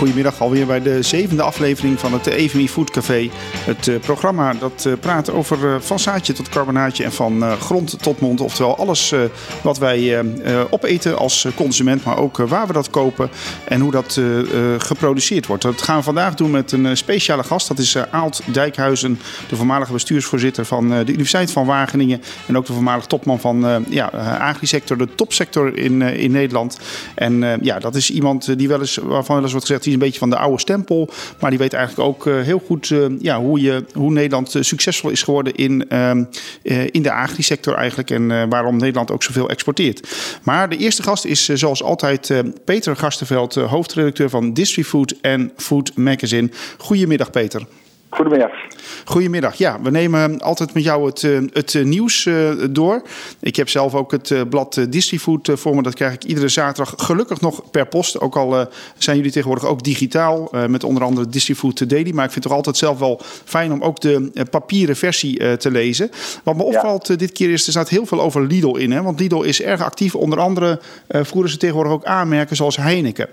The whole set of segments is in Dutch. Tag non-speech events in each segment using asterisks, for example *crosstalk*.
Goedemiddag, alweer bij de zevende aflevering van het EVMI Food Café. Het uh, programma dat uh, praat over uh, van zaadje tot carbonaatje en van grond tot mond. Oftewel alles wat wij opeten als consument, maar ook waar we dat kopen en hoe dat geproduceerd wordt. Dat gaan we vandaag doen met een speciale gast. Dat is Aalt Dijkhuizen, de voormalige bestuursvoorzitter van de Universiteit van Wageningen. En ook de voormalige topman van ja, agrisector, de topsector in, in Nederland. En ja, dat is iemand die wel eens, waarvan wel eens wordt gezegd, is een beetje van de oude stempel. Maar die weet eigenlijk ook uh, heel goed uh, ja, hoe, je, hoe Nederland uh, succesvol is geworden in, ehm, in de agrisector eigenlijk. En waarom Nederland ook zoveel exporteert. Maar de eerste gast is zoals altijd Peter Gastenveld, hoofdredacteur van DistriFood en Food Magazine. Goedemiddag Peter. Goedemiddag. Goedemiddag. Ja, we nemen altijd met jou het, eh, het eh, nieuws eh, door. Ik heb zelf ook het blad Distrifood voor me. Dat krijg ik iedere zaterdag gelukkig nog per post. Ook al zijn jullie tegenwoordig ook digitaal met onder andere Distrifood Daily. Maar ik vind het toch altijd zelf wel fijn om ook de papieren versie te lezen. Wat me opvalt dit keer is, er staat heel veel over Lidl in. Hè? Want Lidl is erg actief. Onder andere voeren ze tegenwoordig ook aanmerken zoals Heineken.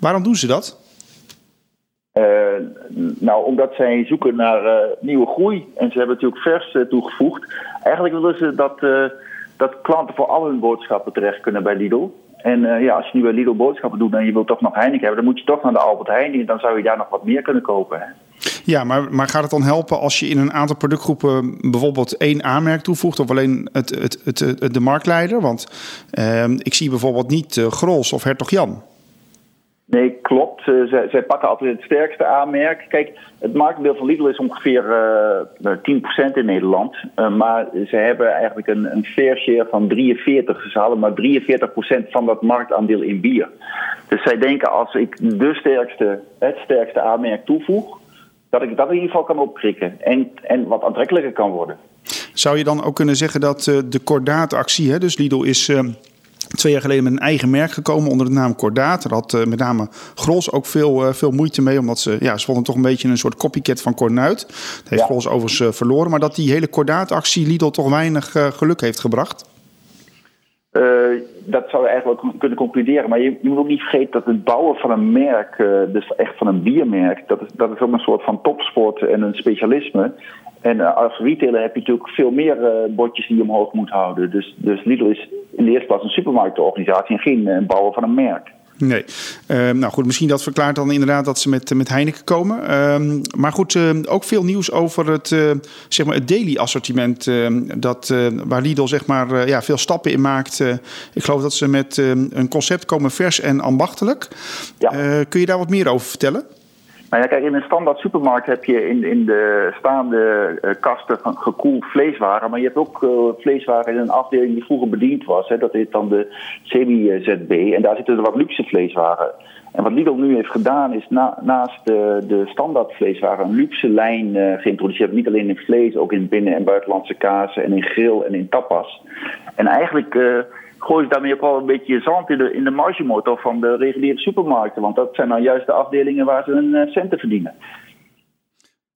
Waarom doen ze dat? Uh, nou, omdat zij zoeken naar uh, nieuwe groei. En ze hebben natuurlijk vers uh, toegevoegd. Eigenlijk willen ze dat, dat klanten voor al hun boodschappen terecht kunnen bij Lidl. En ja, als je nu bij Lidl boodschappen doet en je wilt toch nog Heineken hebben, dan moet je toch naar de Albert Heijn. En dan zou je daar nog wat meer kunnen kopen. Ja, maar, maar gaat het dan helpen als je in een aantal productgroepen bijvoorbeeld één aanmerk toevoegt of alleen het, het, het, het de marktleider? Want ehm, ik zie bijvoorbeeld niet Grols of Hertog Jan. Nee, klopt. Uh, zij, zij, pakken altijd het sterkste aanmerk. Kijk, het marktdeel van Lidl is ongeveer uh, eh, 10% in Nederland. Maar ze hebben eigenlijk een, een fair share van 43. Ze halen maar 43% van dat marktaandeel in bier. Dus zij denken als ik de sterkste, het sterkste aanmerk toevoeg, dat ik dat in ieder geval kan opkrikken. En, en wat aantrekkelijker kan worden. Zou je dan ook kunnen zeggen dat de kordaatactie, dus Lidl is twee jaar geleden met een eigen merk gekomen onder de naam Cordaat. Daar had uh, met name Gros ook veel, uh, veel moeite mee, omdat ze, ja, ze vonden toch een beetje een soort copycat van Cornuit. Dat heeft ja. Gros overigens uh, verloren, maar dat die hele Cordaat-actie Lidl toch weinig geluk heeft gebracht. Dat zou je eigenlijk kunnen concluderen. Maar je, moet ook niet vergeten dat het bouwen van een merk, dus echt van een biermerk, dat is, dat is ook een soort van topsport en een specialisme. En uh, als retailer heb je natuurlijk veel meer uh, bordjes die je omhoog moet houden. Dus, dus Lidl is in de eerste plaats een supermarktenorganisatie en geen bouwer van een merk. Nee. Uh, nou goed, misschien dat verklaart dan inderdaad dat ze met, met Heineken komen. Uh, maar goed, uh, ook veel nieuws over het, zeg maar het daily assortiment. dat, waar Lidl zeg maar, ja, veel stappen in maakt. ik geloof dat ze met een concept komen vers en ambachtelijk. Ja. kun je daar wat meer over vertellen? Nou ja, kijk, in een standaard supermarkt heb je in, in de staande uh, kasten gekoeld vleeswaren. Maar je hebt ook uh, vleeswaren in een afdeling die vroeger bediend was. Hè, dat heet dan de semi-ZB. En daar zitten er wat luxe vleeswaren. En wat Lidl nu heeft gedaan is na, naast de, de standaard vleeswaren een luxe lijn geïntroduceerd. Niet alleen in vlees, ook in binnen- en buitenlandse kazen en in grill en in tapas. En eigenlijk gooi je daarmee ook wel een beetje zand in de, in de margemotor van de reguliere supermarkten. Want dat zijn nou juist de afdelingen waar ze hun eh, centen verdienen.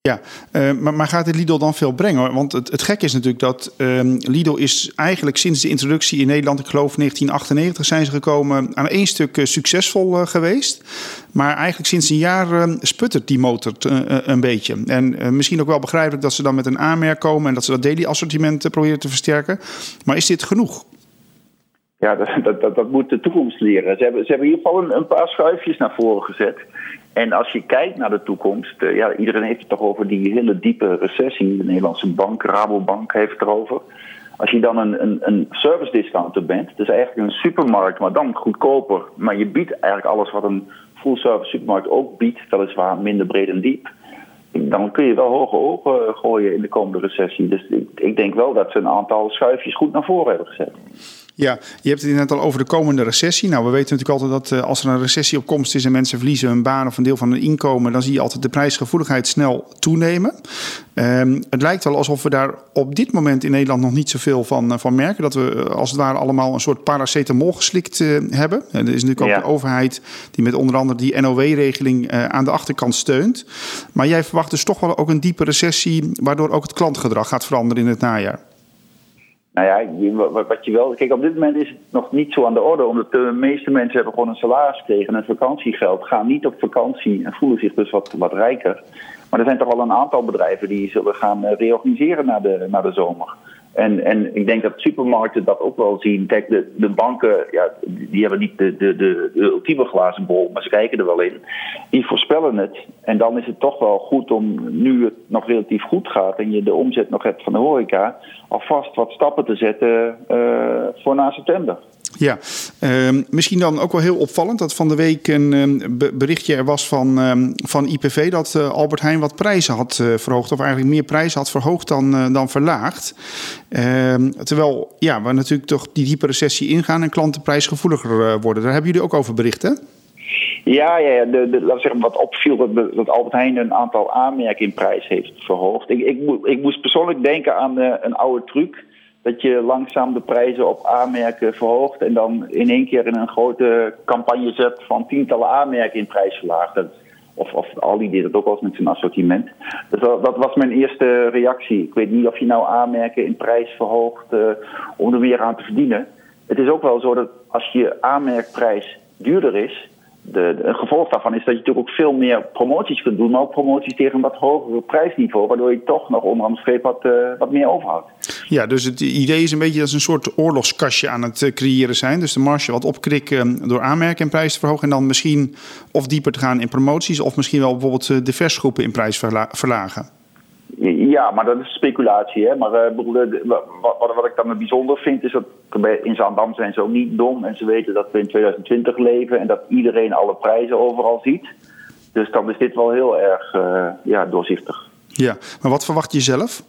Ja, uh, maar, maar, gaat het Lidl dan veel brengen? Want het, het gekke is natuurlijk dat um, Lidl is eigenlijk sinds de introductie in Nederland, ik geloof 1998, zijn ze gekomen aan één stuk uh, succesvol geweest. Maar eigenlijk sinds een jaar sputtert die motor een beetje. En misschien ook wel begrijpelijk dat ze dan met een aanmerk komen en dat ze dat daily assortiment proberen te versterken. Maar is dit genoeg? Ja, *laughs* dat, dat, dat, moet de toekomst leren. Ze hebben, ze hebben in ieder geval een, paar schuifjes naar voren gezet. En als je kijkt naar de toekomst, uh, ja, iedereen heeft het toch over die hele diepe recessie. De Nederlandse bank, Rabobank heeft het erover. Als je dan een, een, een service discounter bent, dus eigenlijk een supermarkt, maar dan goedkoper. Maar je biedt eigenlijk alles wat een full service supermarkt ook biedt, weliswaar minder breed en diep. Dan kun je wel hoge ogen gooien in de komende recessie. Dus ik, ik denk wel dat ze een aantal schuifjes goed naar voren hebben gezet. Ja, je hebt het net al over de komende recessie. Nou, we weten natuurlijk altijd dat uh, als er een recessie op komst is en mensen verliezen hun baan of een deel van hun inkomen, dan zie je altijd de prijsgevoeligheid snel toenemen. Um, het lijkt wel alsof we daar op dit moment in Nederland nog niet zoveel van, uh, van merken. Dat we uh, als het ware allemaal een soort paracetamol geslikt hebben. er is natuurlijk ook ja. de overheid die met onder andere die NOW-regeling aan de achterkant steunt. Maar jij verwacht dus toch wel ook een diepe recessie, waardoor ook het klantgedrag gaat veranderen in het najaar. Nou ja, wat je wel. Kijk, op dit moment is het nog niet zo aan de orde, omdat de meeste mensen hebben gewoon een salaris gekregen en vakantiegeld, gaan niet op vakantie en voelen zich dus wat, wat rijker. Maar er zijn toch al een aantal bedrijven die zullen gaan reorganiseren na de, na de zomer. En, en ik denk dat supermarkten dat ook wel zien. Kijk, de, de banken, ja, die hebben niet de, de, de, ultieme glazen bol, maar ze kijken er wel in. Die voorspellen het. En dan is het toch wel goed om, nu het nog relatief goed gaat en je de omzet nog hebt van de horeca, alvast wat stappen te zetten uh, voor na september. Ja, uh, misschien dan ook wel heel opvallend dat van de week een uh, berichtje er was van, uh, van IPV dat uh, Albert Heijn wat prijzen had uh, verhoogd, of eigenlijk meer prijzen had verhoogd dan, uh, dan verlaagd. Ehm, terwijl ja, we natuurlijk toch die diepe recessie ingaan en klanten prijsgevoeliger worden. Daar hebben jullie ook over bericht, hè? Ja, ja, de, laat zeggen, wat opviel dat, dat Albert Heijn een aantal aanmerken in prijs heeft verhoogd. Ik, ik, ik moest persoonlijk denken aan een oude truc dat je langzaam de prijzen op aanmerken verhoogt en dan in één keer in een grote campagne zet van tientallen aanmerken in prijs verlaagt. Of, of Aldi deed dat ook al met zijn assortiment. Dus dat, was mijn eerste reactie. Ik weet niet of je nou aanmerken in prijs verhoogt uh, om er weer aan te verdienen. Het is ook wel zo dat als je aanmerkprijs duurder is, de, een gevolg daarvan is dat je natuurlijk ook veel meer promoties kunt doen, maar ook promoties tegen een wat hogere prijsniveau, waardoor je toch nog onderaan wat, uh, wat meer overhoudt. Ja, dus het idee is een beetje dat ze een soort oorlogskastje aan het eh, creëren zijn. Dus de marge wat opkrikken door aanmerken en prijs te verhogen en dan misschien of dieper te gaan in promoties of misschien wel bijvoorbeeld eh, de versgroepen in prijs verla verlagen. Ja, maar dat is speculatie. Hè? Maar uh, bedoel, wat, wat ik dan bijzonder vind, is dat in Zaandam zijn ze ook niet dom. En ze weten dat we in 2020 leven en dat iedereen alle prijzen overal ziet. Dus dan is dit wel heel erg uh, ja, doorzichtig. Ja, maar wat verwacht je zelf?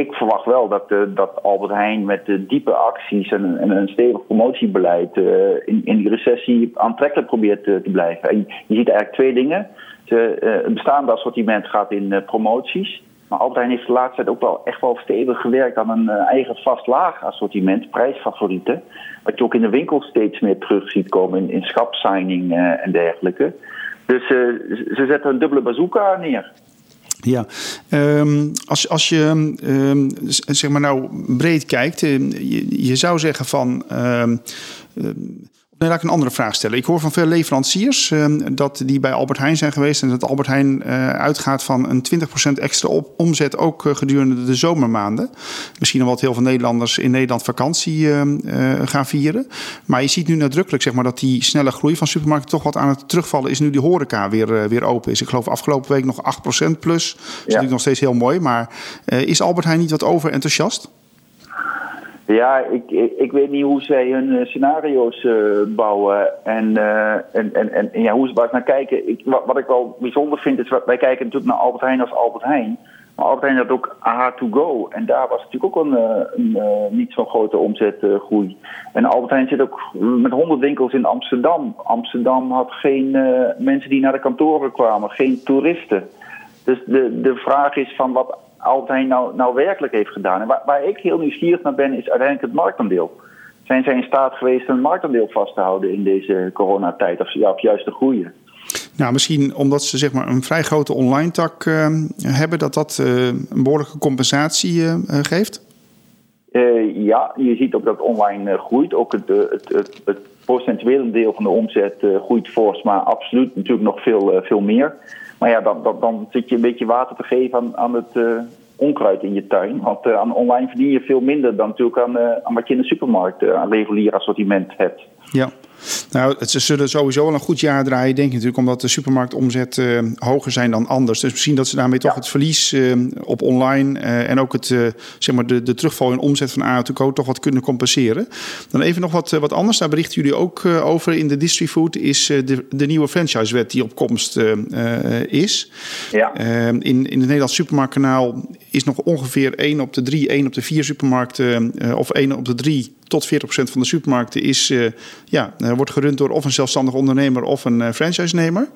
Ik verwacht wel dat, uh, dat Albert Heijn met de diepe acties en, en een stevig promotiebeleid in, in die recessie aantrekkelijk probeert te blijven. En je ziet eigenlijk twee dingen. Het uh, bestaande assortiment gaat in uh, promoties. Maar Albert Heijn heeft de laatste tijd ook wel echt wel stevig gewerkt aan een uh, eigen vast laag assortiment, prijsfavorieten. Wat je ook in de winkel steeds meer terug ziet komen in, in schapsigning en dergelijke. Dus ze zetten een dubbele bazooka neer. Ja, um, als, als je um, zeg maar nou breed kijkt, je, je zou zeggen van. Um, Nee, laat ik een andere vraag stellen. Ik hoor van veel leveranciers uh, dat die bij Albert Heijn zijn geweest en dat Albert Heijn uh, uitgaat van een 20% extra op, omzet ook uh, gedurende de zomermaanden. Misschien omdat heel veel Nederlanders in Nederland vakantie gaan vieren. Maar je ziet nu nadrukkelijk zeg maar, dat die snelle groei van supermarkten toch wat aan het terugvallen is nu die horeca weer, weer open is. Ik geloof afgelopen week nog 8% plus. Dat is ja. natuurlijk nog steeds heel mooi. Maar is Albert Heijn niet wat over enthousiast? Ja, ik, ik, ik, weet niet hoe zij hun uh, scenario's uh, bouwen en, uh, en, en, en, ja, hoe ze waar naar kijken. Ik, wat, ik wel bijzonder vind is, wij kijken natuurlijk naar Albert Heijn als Albert Heijn. Maar Albert Heijn had ook AH2Go en daar was natuurlijk ook een, een, een niet zo'n grote omzetgroei. en Albert Heijn zit ook met honderd winkels in Amsterdam. Amsterdam had geen mensen die naar de kantoren kwamen, geen toeristen. Dus de, de vraag is van wat Albert nou, nou werkelijk heeft gedaan. En waar, waar, ik heel nieuwsgierig naar ben, is uiteindelijk het marktaandeel. Zijn zij in staat geweest een marktaandeel vast te houden in deze coronatijd? Of, ja, of juist te groeien? Nou, misschien omdat ze zeg maar, een vrij grote online tak uh, hebben, dat dat uh, een behoorlijke compensatie uh, geeft? ja, je ziet ook dat online groeit. Ook het, het, het, het, procentuele deel van de omzet groeit fors, maar absoluut natuurlijk nog veel, veel meer. Maar ja, dan, dan, dan zit je een beetje water te geven aan, aan het uh, onkruid in je tuin. Want uh, aan online verdien je veel minder dan natuurlijk aan, uh, aan wat je in de supermarkt aan regulier assortiment hebt. Ja. Nou, ze zullen sowieso wel een goed jaar draaien, denk ik natuurlijk, omdat de supermarktomzet uh, hoger zijn dan anders. Dus misschien dat ze daarmee toch het verlies uh, op online uh, en ook het, zeg maar de, de terugval in omzet van A2Co toch wat kunnen compenseren. Dan even nog wat, wat anders, daar berichten jullie ook over in de DistriFood, is de, de nieuwe franchisewet die op komst is. Ja. in, in het Nederlands supermarktkanaal is nog ongeveer 1 op de 3, 1 op de 4 supermarkten, of 1 op de 3 tot 40% van de supermarkten is, uh, ja, uh, wordt gerund door of een zelfstandig ondernemer of een uh, franchise-nemer.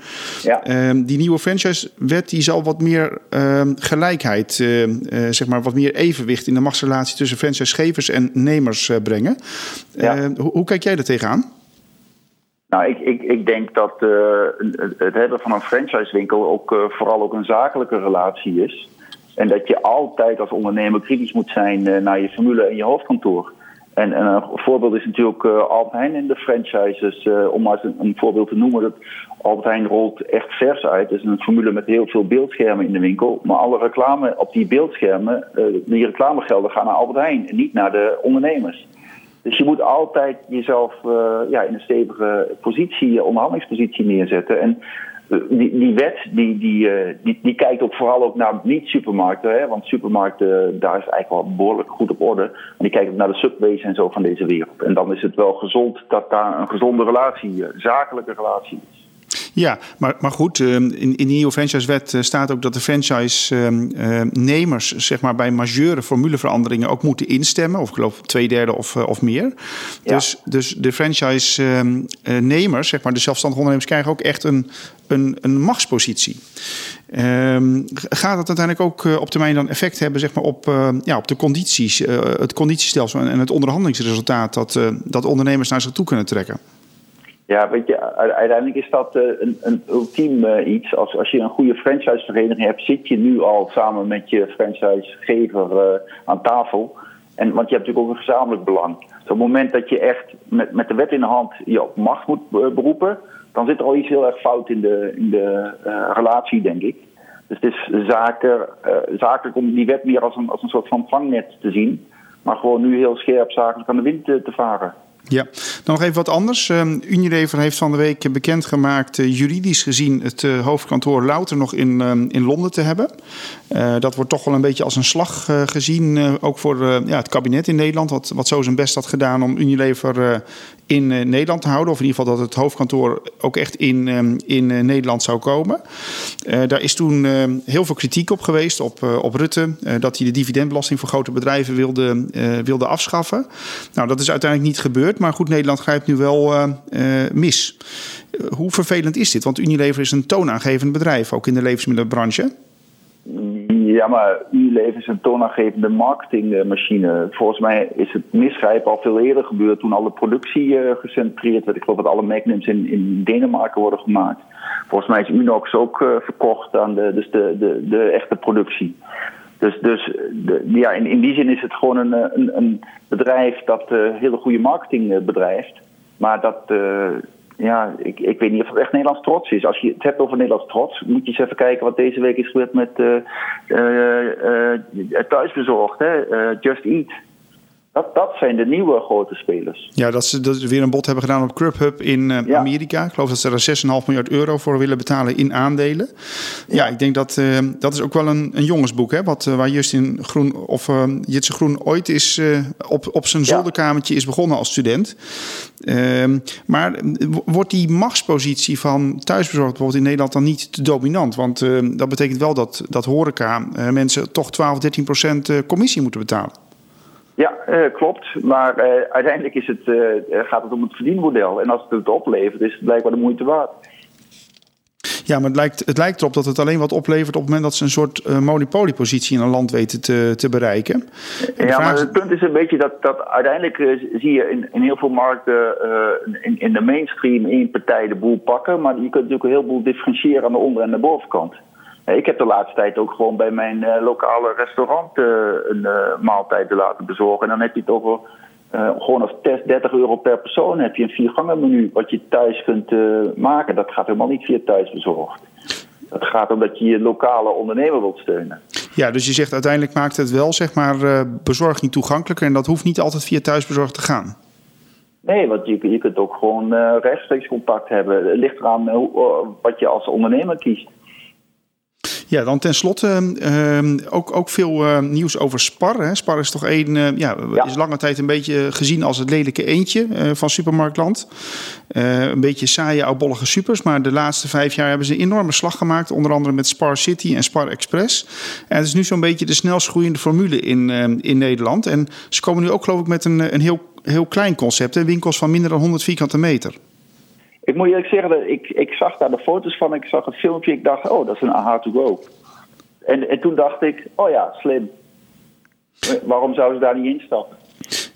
Ja. Ehm, die nieuwe franchise-wet die zal wat meer ehm, gelijkheid, zeg maar wat meer evenwicht in de machtsrelatie tussen franchisegevers en nemers brengen. Ja. Ehm, hoe, hoe, kijk jij er tegenaan? Nou, ik, ik, ik denk dat het hebben van een franchisewinkel ook vooral ook een zakelijke relatie is En dat je altijd als ondernemer kritisch moet zijn naar je formule en je hoofdkantoor. En, en, een voorbeeld is natuurlijk uh, Albert Heijn in de franchises. Uh, om maar een, een, voorbeeld te noemen. Dat Albert Heijn rolt echt vers uit. Het is een formule met heel veel beeldschermen in de winkel. Maar alle reclame op die beeldschermen, uh, die reclamegelden gaan naar Albert Heijn. En niet naar de ondernemers. Dus je moet altijd jezelf ja, in een stevige positie, onderhandelingspositie neerzetten. En die, die wet die, die, uh, die, die, kijkt ook vooral ook naar niet-supermarkten. Want supermarkten, daar is eigenlijk wel behoorlijk goed op orde. En die kijkt ook naar de subways en zo van deze wereld. En dan is het wel gezond dat daar een gezonde relatie, een zakelijke relatie is. Ja, maar, maar goed, ehm, in, in de nieuwe franchisewet eh, staat ook dat de franchise-nemers ehm, zeg maar, bij majeure formuleveranderingen ook moeten instemmen. Of ik geloof twee derde of, eh, of meer. Dus, dus de franchise-nemers, zeg maar, de zelfstandige ondernemers, krijgen ook echt een, een, een machtspositie. Um, gaat dat uiteindelijk ook uh, op termijn dan effect hebben zeg maar, op, uh, ja, op de condities, uh, het conditiestelsel en het onderhandelingsresultaat dat, dat ondernemers naar zich toe kunnen trekken? Ja, weet je, uiteindelijk is dat uh, een, een ultiem uh, iets. Als, als je een goede franchisevereniging hebt, zit je nu al samen met je franchisegever uh, aan tafel. En, want je hebt natuurlijk ook een gezamenlijk belang. Dus op het moment dat je echt met, met de wet in de hand je op macht moet beroepen, dan zit er al iets heel erg fout in de, in de relatie, denk ik. Dus het is zaken, zakelijk om die wet meer als een, als een soort van vangnet te zien. Maar gewoon nu heel scherp zakelijk aan de wind te varen. Ja, dan nog even wat anders. Uh, Unilever heeft van de week bekendgemaakt, uh, juridisch gezien, het uh, hoofdkantoor louter nog in, ehm, in Londen te hebben. Eh, dat wordt toch wel een beetje als een slag gezien, ook voor ja, het kabinet in Nederland, wat, wat zo zijn best had gedaan om Unilever in Nederland te houden. Of in ieder geval dat het hoofdkantoor ook echt in, ehm, in Nederland zou komen. daar is toen heel veel kritiek op geweest, op, op Rutte, dat hij de dividendbelasting voor grote bedrijven wilde, wilde afschaffen. Nou, dat is uiteindelijk niet gebeurd. Maar goed, Nederland grijpt nu wel uh, mis. Uh, hoe vervelend is dit? Want Unilever is een toonaangevend bedrijf, ook in de levensmiddelenbranche. Ja, maar Unilever is een toonaangevende marketingmachine. Volgens mij is het misgrijpen al veel eerder gebeurd toen alle productie uh, gecentreerd werd. Ik geloof dat alle magnums in, in Denemarken worden gemaakt. Volgens mij is Unox ook uh, verkocht aan de, dus de, de, de echte productie. Dus, dus de, ja, in, in die zin is het gewoon een, een, een bedrijf dat uh, hele goede marketing bedrijft. Maar dat, ja, ik, ik weet niet of het echt Nederlands trots is. Als je het hebt over Nederlands trots, moet je eens even kijken wat deze week is gebeurd met thuisbezorgd, hè? Just Eat. Dat, dat zijn de nieuwe grote spelers. Ja, dat ze, dat ze weer een bod hebben gedaan op Grubhub in uh, Amerika. Ik geloof dat ze er 6,5 miljard euro voor willen betalen in aandelen. Ja, ja ik denk dat uh, dat is ook wel een, een jongensboek. Hè, wat, uh, waar Justin Groen, of Jitse Groen ooit is op, op zijn zolderkamertje is begonnen als student. Ehm, maar wordt die machtspositie van thuisbezorgd bijvoorbeeld in Nederland dan niet te dominant? Want dat betekent wel dat, dat horeca mensen toch 12, 13 procent commissie moeten betalen. Ja, uh, klopt. Maar uh, uiteindelijk is het, uh, gaat het om het verdienmodel. En als het het oplevert, is het blijkbaar de moeite waard. Ja, maar het lijkt, het lijkt erop dat het alleen wat oplevert op het moment dat ze een soort monopoliepositie in een land weten te, te bereiken. Ja, maar het punt is een beetje dat, dat uiteindelijk zie je in, in heel veel markten in, in de mainstream één partij de boel pakken. Maar je kunt natuurlijk een heleboel differentiëren aan de onder- en de bovenkant. Ik heb de laatste tijd ook gewoon bij mijn uh, lokale restaurant uh, een uh, maaltijd laten bezorgen. En dan heb je het over gewoon als test 30 euro per persoon. heb je een viergangen menu wat je thuis kunt maken. Dat gaat helemaal niet via thuisbezorgd. Het gaat om dat je je lokale ondernemer wilt steunen. Ja, dus je zegt uiteindelijk maakt het wel zeg maar bezorging toegankelijker. En dat hoeft niet altijd via thuisbezorgd te gaan. Nee, want je, je kunt ook gewoon rechtstreeks contact hebben. Het ligt eraan wat je als ondernemer kiest. Ja, dan tenslotte uh, ook, ook veel uh, nieuws over Spar. Hè. Spar is toch één, uh, ja, ja, is lange tijd een beetje gezien als het lelijke eentje uh, van Supermarktland. een beetje saaie, oudbollige supers. Maar de laatste vijf jaar hebben ze een enorme slag gemaakt. Onder andere met Spar City en Spar Express. En het is nu zo'n beetje de snelst groeiende formule in, in Nederland. En ze komen nu ook geloof ik met een, een heel, heel klein concept. Hè. Winkels van minder dan 100 vierkante meter. Ik moet eerlijk zeggen, dat ik, ik zag daar de foto's van, ik zag het filmpje, ik dacht, oh, dat is een aha to go. En, en toen dacht ik, oh ja, slim. Waarom zouden ze daar niet instappen?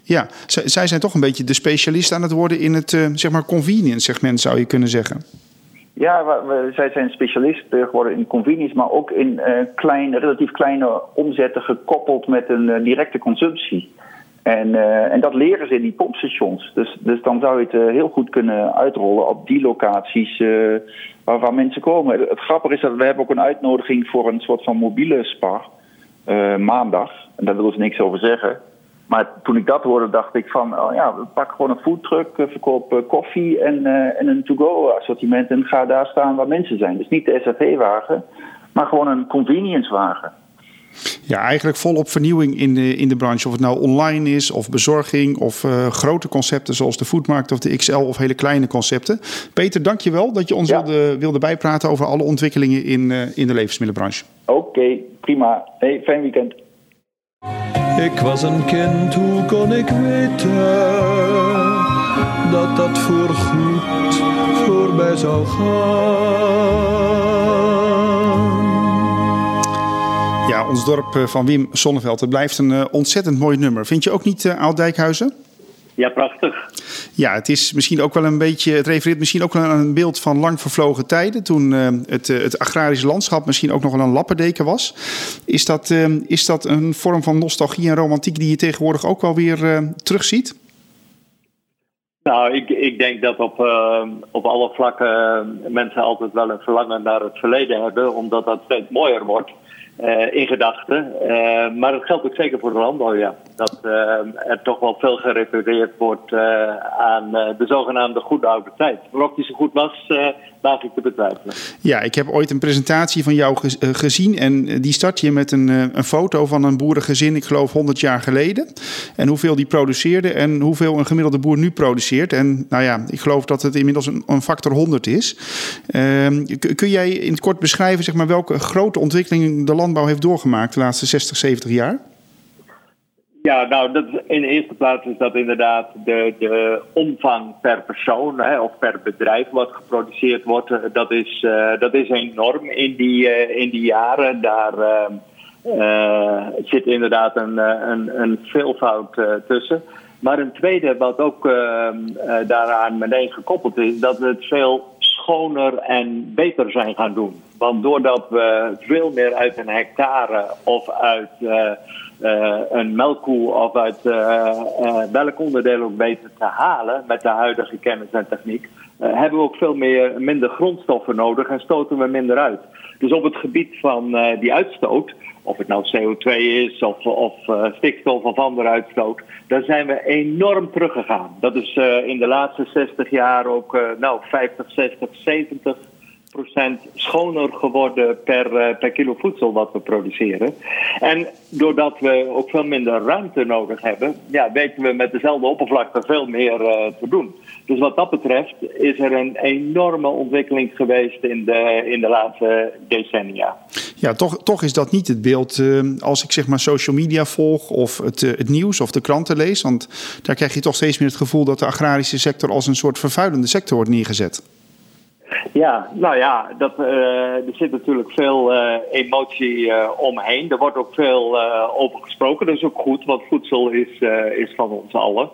Ja, zij zijn toch een beetje de specialist aan het worden in het uh, zeg maar convenience segment, zou je kunnen zeggen. Ja, we, zij zijn specialist geworden in convenience, maar ook in kleine, relatief kleine omzetten gekoppeld met een directe consumptie. En, en dat leren ze in die pompstations. Dus, dus dan zou je het heel goed kunnen uitrollen op die locaties waar, waar mensen komen. Het grappige is dat we hebben ook een uitnodiging voor een soort van mobiele spa maandag. En daar willen ze niks over zeggen. Maar toen ik dat hoorde, dacht ik van, oh ja, pak gewoon een foodtruck, eh, verkoop eh, koffie en, uh, en een to-go assortiment en ga daar staan waar mensen zijn. Dus niet de SAP-wagen, maar gewoon een convenience-wagen. Ja, eigenlijk volop vernieuwing in de, in de branche. Of het nou online is, of bezorging, of grote concepten zoals de Foodmarkt of de XL of hele kleine concepten. Peter, dank je wel dat je ons wilde, wilde bijpraten over alle ontwikkelingen in, in de levensmiddelenbranche. Oké, prima. Hey, fijn weekend. Ik was een kind, hoe kon ik weten dat dat voorgoed voorbij zou gaan? Ja, ons dorp eh, van Wim Sonneveld. Het blijft een eh, ontzettend mooi nummer. Vind je ook niet, uh, Oud Dijkhuizen? Ja, prachtig. Ja, het is misschien ook wel een beetje. Het refereert misschien ook wel aan een beeld van lang vervlogen tijden. Toen uh, het, uh, het agrarische landschap misschien ook nog wel een lappendeken was. Is dat, uh, is dat een vorm van nostalgie en romantiek die je tegenwoordig ook wel weer terugziet? Nou, ik, ik denk dat op, op alle vlakken mensen altijd wel een verlangen naar het verleden hebben, omdat dat steeds mooier wordt. Uh, in gedachten. Uh, maar dat geldt ook zeker voor de landbouw, ja. Dat uh, er toch wel veel gerefereerd wordt aan de zogenaamde goede oude tijd. Waarop die zo goed was, laat ik te betwijfelen. Ja, ik heb ooit een presentatie van jou gezien en die start je met een, een foto van een boerengezin, ik geloof 100 jaar geleden. En hoeveel die produceerde en hoeveel een gemiddelde boer nu produceert. En nou ja, ik geloof dat het inmiddels een, factor 100 is. Ehm, kun jij in het kort beschrijven zeg maar, welke grote ontwikkeling de landbouw heeft doorgemaakt de laatste 60, 70 jaar? Ja, nou, dat, in de eerste plaats is dat inderdaad de, de omvang per persoon hè, of per bedrijf wat geproduceerd wordt. Dat is, uh, dat is enorm in die, uh, in die jaren. Daar zit inderdaad een, een, een veelvoud tussen. Maar een tweede wat ook daaraan meteen gekoppeld is, dat het veel schoner en beter zijn gaan doen. Want doordat we veel meer uit een hectare of uit uh, uh, een melkkoe of uit uh, welk onderdeel ook weten te halen met de huidige kennis en techniek, hebben we ook veel meer, minder grondstoffen nodig en stoten we minder uit. Dus op het gebied van die uitstoot, of het nou CO2 is of, of stikstof of andere uitstoot, daar zijn we enorm teruggegaan. Dat is in de laatste 60 jaar ook nou, 50, 60, 70 procent schoner geworden per, uh, per kilo voedsel wat we produceren. En doordat we ook veel minder ruimte nodig hebben, ja, weten we met dezelfde oppervlakte veel meer uh, te doen. Dus wat dat betreft is er een enorme ontwikkeling geweest in de, in de laatste decennia. Ja, toch, toch is dat niet het beeld uh, als ik zeg maar social media volg of het, het nieuws of de kranten lees. Want daar krijg je toch steeds meer het gevoel dat de agrarische sector als een soort vervuilende sector wordt neergezet. Ja, nou ja, dat, uh, er zit natuurlijk veel uh, emotie uh, omheen. Er wordt ook veel over gesproken. Dat is ook goed, want voedsel is, is van ons allen.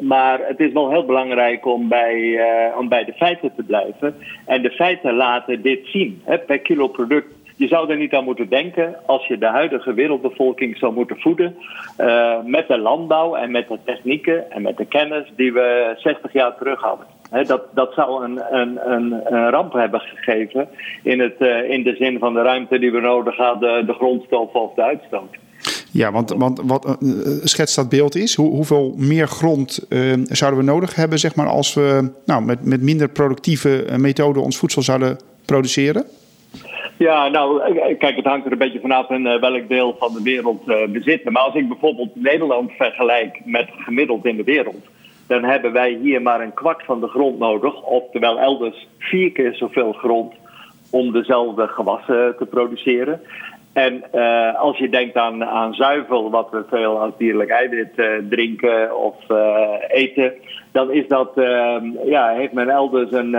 maar het is wel heel belangrijk om bij, om bij de feiten te blijven. En de feiten laten dit zien. Hè, per kilo product je zou er niet aan moeten denken als je de huidige wereldbevolking zou moeten voeden met de landbouw en met de technieken en met de kennis die we 60 jaar terug hadden. Dat, dat zou een, een, een, een, ramp hebben gegeven in, het, uh, in de zin van de ruimte die we nodig hadden, de grondstoffen of de uitstoot. Ja, want, want wat uh, schets dat beeld is, hoe, hoeveel meer grond uh, zouden we nodig hebben, zeg maar, als we nou, met, met minder productieve methoden ons voedsel zouden produceren? Ja, nou, kijk, het hangt er een beetje vanaf in uh, welk deel van de wereld uh, we zitten. Maar als ik bijvoorbeeld Nederland vergelijk met gemiddeld in de wereld, dan hebben wij hier maar een kwart van de grond nodig. Oftewel elders vier keer zoveel grond om dezelfde gewassen te produceren. En uh, als je denkt aan, aan zuivel, wat we veel als dierlijk eiwit uh, drinken of uh, eten, dan is dat, ja, heeft men elders een,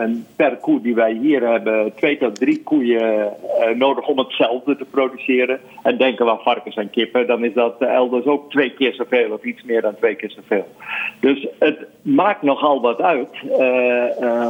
een, per koe die wij hier hebben, twee tot drie koeien nodig om hetzelfde te produceren. En denken we aan varkens en kippen, dan is dat elders ook twee keer zoveel of iets meer dan twee keer zoveel. Dus het maakt nogal wat uit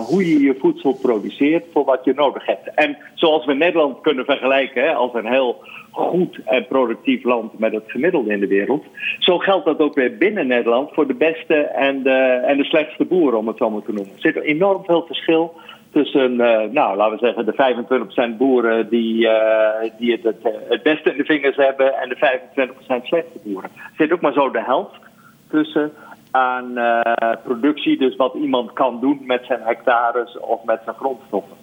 hoe je je voedsel produceert voor wat je nodig hebt. En zoals we Nederland kunnen vergelijken, hè, als een heel goed en productief land met het gemiddelde in de wereld. Zo geldt dat ook weer binnen Nederland voor de beste en de, en de slechtste boeren, om het zo maar te noemen. Er zit enorm veel verschil tussen, uh, nou, laten we zeggen, de 25% boeren die, uh, die het, het, beste in de vingers hebben en de 25% slechte boeren. Er zit ook maar zo de helft tussen aan uh, productie, dus wat iemand kan doen met zijn hectares of met zijn grondstoffen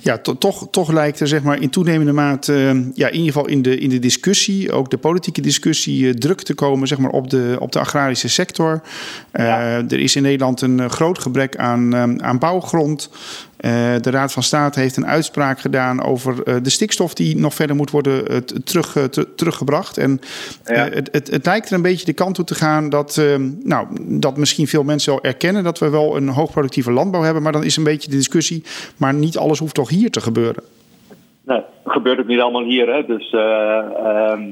ja, toch, toch lijkt er zeg maar, in toenemende mate, uh, ja, in ieder geval in de, in de discussie, ook de politieke discussie, uh, druk te komen zeg maar, op, de, op de agrarische sector. Ja. Er is in Nederland een groot gebrek aan, aan bouwgrond. Uh, de Raad van State heeft een uitspraak gedaan over uh, de stikstof die nog verder moet worden uh, terug, teruggebracht. En ja. het, het, het, lijkt er een beetje de kant toe te gaan dat, nou, dat misschien veel mensen wel erkennen dat we wel een hoogproductieve landbouw hebben. Maar dan is een beetje de discussie, maar niet alles hoeft toch hier te gebeuren. Nee, gebeurt het niet allemaal hier. Hè? Dus ehm,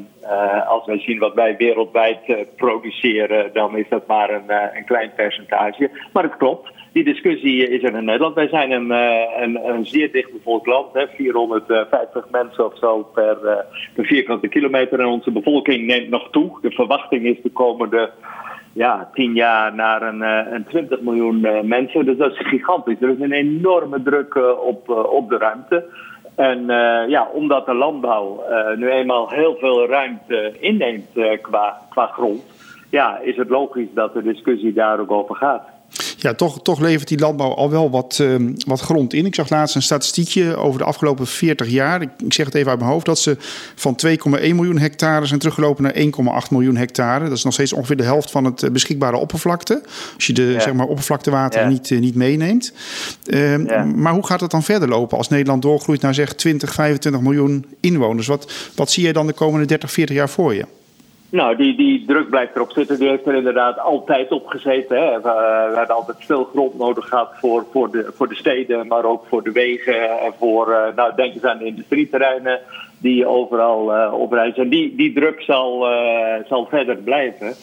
als wij zien wat wij wereldwijd produceren, dan is dat maar een, een klein percentage. Maar het klopt die discussie is er in Nederland. Wij zijn een, eh, een, een zeer dichtbevolkt land, hè, 450 mensen of zo per, uh, per vierkante kilometer. En onze bevolking neemt nog toe. De verwachting is de komende ja, tien jaar naar een, een 20 miljoen mensen. Dus dat is gigantisch. Er is een enorme druk op, op de ruimte. En ja, omdat de landbouw nu eenmaal heel veel ruimte inneemt qua, qua grond, ja, is het logisch dat de discussie daar ook over gaat ja, toch, toch levert die landbouw al wel wat, uh, wat grond in. Ik zag laatst een statistiekje over de afgelopen 40 jaar. Ik, ik zeg het even uit mijn hoofd, dat ze van 2,1 miljoen hectare zijn teruggelopen naar 1,8 miljoen hectare. Dat is nog steeds ongeveer de helft van het eh, beschikbare oppervlakte. Als je de ja. zeg maar, oppervlaktewater ja. niet, uh, niet meeneemt. Ja. Maar hoe gaat het dan verder lopen als Nederland doorgroeit naar zeg 20, 25 miljoen inwoners? Wat, wat zie jij dan de komende 30, 40 jaar voor je? Nou, die, die druk blijft erop zitten. Die heeft er inderdaad altijd op gezeten. Hè. We, hebben altijd veel grond nodig gehad voor, voor, de, voor de steden, maar ook voor de wegen en voor, uh, nou, denk eens aan de industrieterreinen die overal uh, oprijzen. En die, die druk zal, uh, zal verder blijven.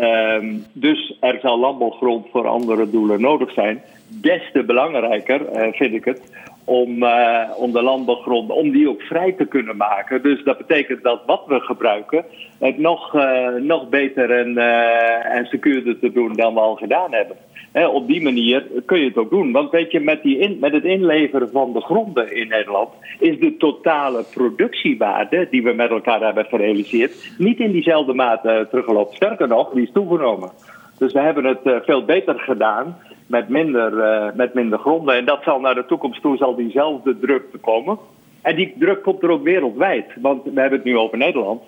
Um, dus er zal landbouwgrond voor andere doelen nodig zijn. Des te belangrijker vind ik het om, uh, om de landbouwgrond, om die ook vrij te kunnen maken. Dus dat betekent dat wat we gebruiken, het nog, uh, nog beter en, uh, en secuurder te doen dan we al gedaan hebben. He, op die manier kun je het ook doen. Want weet je, met, die in, met het inleveren van de gronden in Nederland is de totale productiewaarde die we met elkaar hebben gerealiseerd niet in diezelfde mate teruggelopen. Sterker nog, die is toegenomen. Dus we hebben het veel beter gedaan met minder, uh, met minder gronden. En dat zal naar de toekomst toe zal diezelfde druk komen. En die druk komt er ook wereldwijd. Want we hebben het nu over Nederland.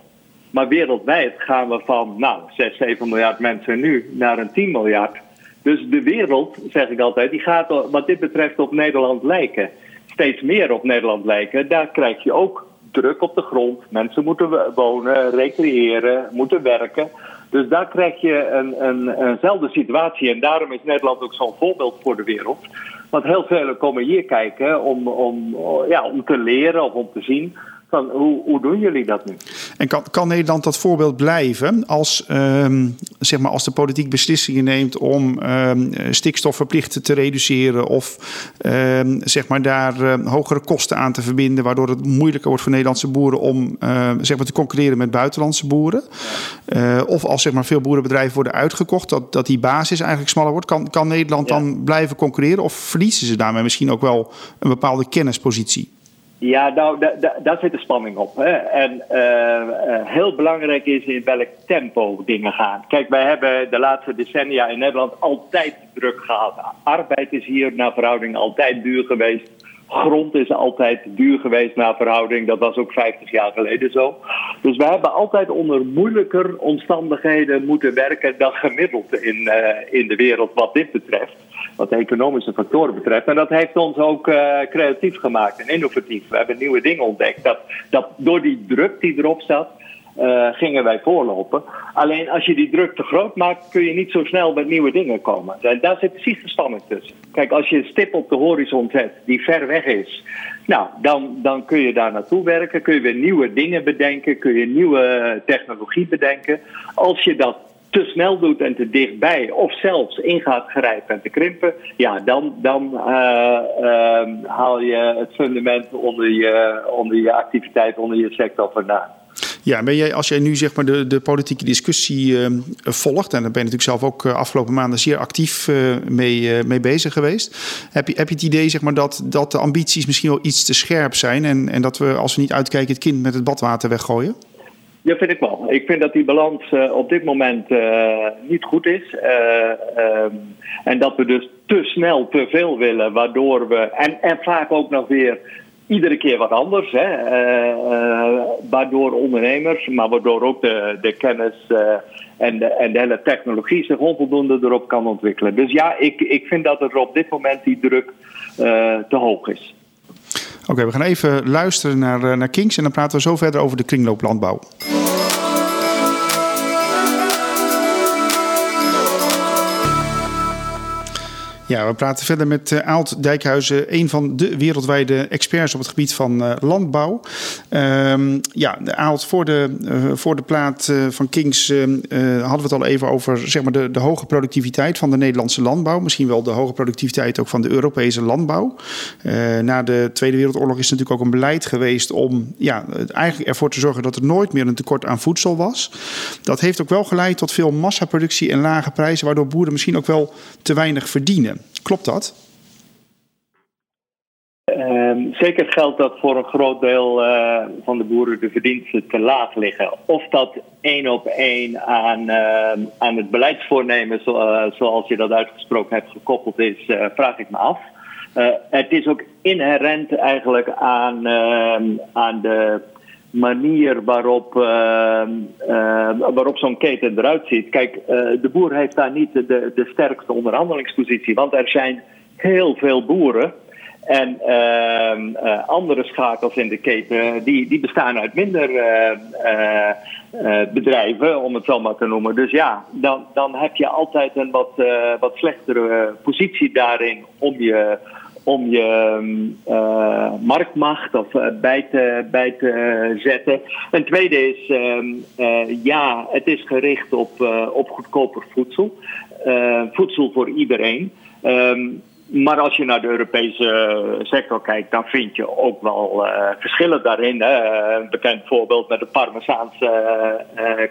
Maar wereldwijd gaan we van nou, 6, 7 miljard mensen nu naar een 10 miljard. Dus de wereld, zeg ik altijd, die gaat wat dit betreft op Nederland lijken. Steeds meer op Nederland lijken. Daar krijg je ook druk op de grond. Mensen moeten wonen, recreëren, moeten werken. Dus daar krijg je een, een, eenzelfde situatie. En daarom is Nederland ook zo'n voorbeeld voor de wereld. Want heel velen komen hier kijken om, om, ja, om te leren of om te zien van hoe, hoe doen jullie dat nu? En kan, kan Nederland dat voorbeeld blijven als, um, zeg maar als de politiek beslissingen neemt om um, stikstof verplicht te reduceren of um, zeg maar daar hogere kosten aan te verbinden, waardoor het moeilijker wordt voor Nederlandse boeren om uh, zeg maar te concurreren met buitenlandse boeren? Uh, of als zeg maar, veel boerenbedrijven worden uitgekocht, dat, dat die basis eigenlijk smaller wordt, kan, kan Nederland ja. dan blijven concurreren of verliezen ze daarmee misschien ook wel een bepaalde kennispositie? Ja, nou, da, da, daar zit de spanning op. Hè. En uh, uh, heel belangrijk is in welk tempo dingen gaan. Kijk, wij hebben de laatste decennia in Nederland altijd druk gehad. Arbeid is hier naar verhouding altijd duur geweest. Grond is altijd duur geweest naar verhouding. Dat was ook 50 jaar geleden zo. Dus we hebben altijd onder moeilijker omstandigheden moeten werken dan gemiddeld in, uh, in de wereld wat dit betreft. Wat de economische factoren betreft. En dat heeft ons ook creatief gemaakt en innovatief. We hebben nieuwe dingen ontdekt. Dat, dat door die druk die erop zat, uh, gingen wij voorlopen. Alleen als je die druk te groot maakt, kun je niet zo snel met nieuwe dingen komen. En daar zit precies de spanning tussen. Kijk, als je een stip op de horizon zet die ver weg is, nou, dan, dan kun je daar naartoe werken. Kun je weer nieuwe dingen bedenken, kun je nieuwe technologie bedenken. Als je dat te snel doet en te dichtbij, of zelfs in gaat grijpen en te krimpen, ja, dan, dan uh, uh, haal je het fundament onder je, onder je activiteit, onder je sector vandaan. Ja, ben jij, als jij nu zeg maar de, de politieke discussie uh, volgt, en daar ben je natuurlijk zelf ook uh, afgelopen maanden zeer actief uh, mee, mee bezig geweest. Heb je, heb je het idee zeg maar, dat, dat de ambities misschien wel iets te scherp zijn en, en dat we als we niet uitkijken het kind met het badwater weggooien? Ja, vind ik wel. Ik vind dat die balans op dit moment niet goed is. Um, en dat we dus te snel te veel willen, waardoor we. En, en vaak ook nog weer iedere keer wat anders. Hè? Waardoor ondernemers, maar waardoor ook de, de kennis en, de, en de hele technologie zich onvoldoende erop kan ontwikkelen. Dus ja, ik, ik vind dat er op dit moment die druk te hoog is. Oké, we gaan even luisteren naar, naar Kings en dan praten we zo verder over de kringlooplandbouw. Ja, we praten verder met uh, Aalt Dijkhuizen, een van de wereldwijde experts op het gebied van uh, landbouw. Um, ja, Aalt, voor de, uh, voor de plaat van Kings hadden we het al even over zeg maar, de, de hoge productiviteit van de Nederlandse landbouw. Misschien wel de hoge productiviteit ook van de Europese landbouw. na de Tweede Wereldoorlog is natuurlijk ook een beleid geweest om ja, eigenlijk ervoor te zorgen dat er nooit meer een tekort aan voedsel was. Dat heeft ook wel geleid tot veel massaproductie en lage prijzen, waardoor boeren misschien ook wel te weinig verdienen. Klopt dat? Um, zeker geldt dat voor een groot deel uh, van de boeren de verdiensten te laag liggen. Of dat één op één aan, uh, aan het beleidsvoornemen, zo, uh, zoals je dat uitgesproken hebt, gekoppeld is, vraag ik me af. het is ook inherent eigenlijk aan, ehm, aan de manier waarop, waarop zo'n keten eruit ziet. Kijk, de boer heeft daar niet de, de sterkste onderhandelingspositie, want er zijn heel veel boeren. En uh, andere schakels in de keten, die, die bestaan uit minder bedrijven, om het zo maar te noemen. Dus ja, dan, dan heb je altijd een wat, wat slechtere positie daarin om je, om je uh, marktmacht of uh, bij, te, bij te zetten. Een tweede is, uh, ja, het is gericht op, op goedkoper voedsel. voedsel voor iedereen. Um, maar als je naar de Europese sector kijkt, dan vind je ook wel verschillen daarin. Hè. Een bekend voorbeeld met de Parmezaanse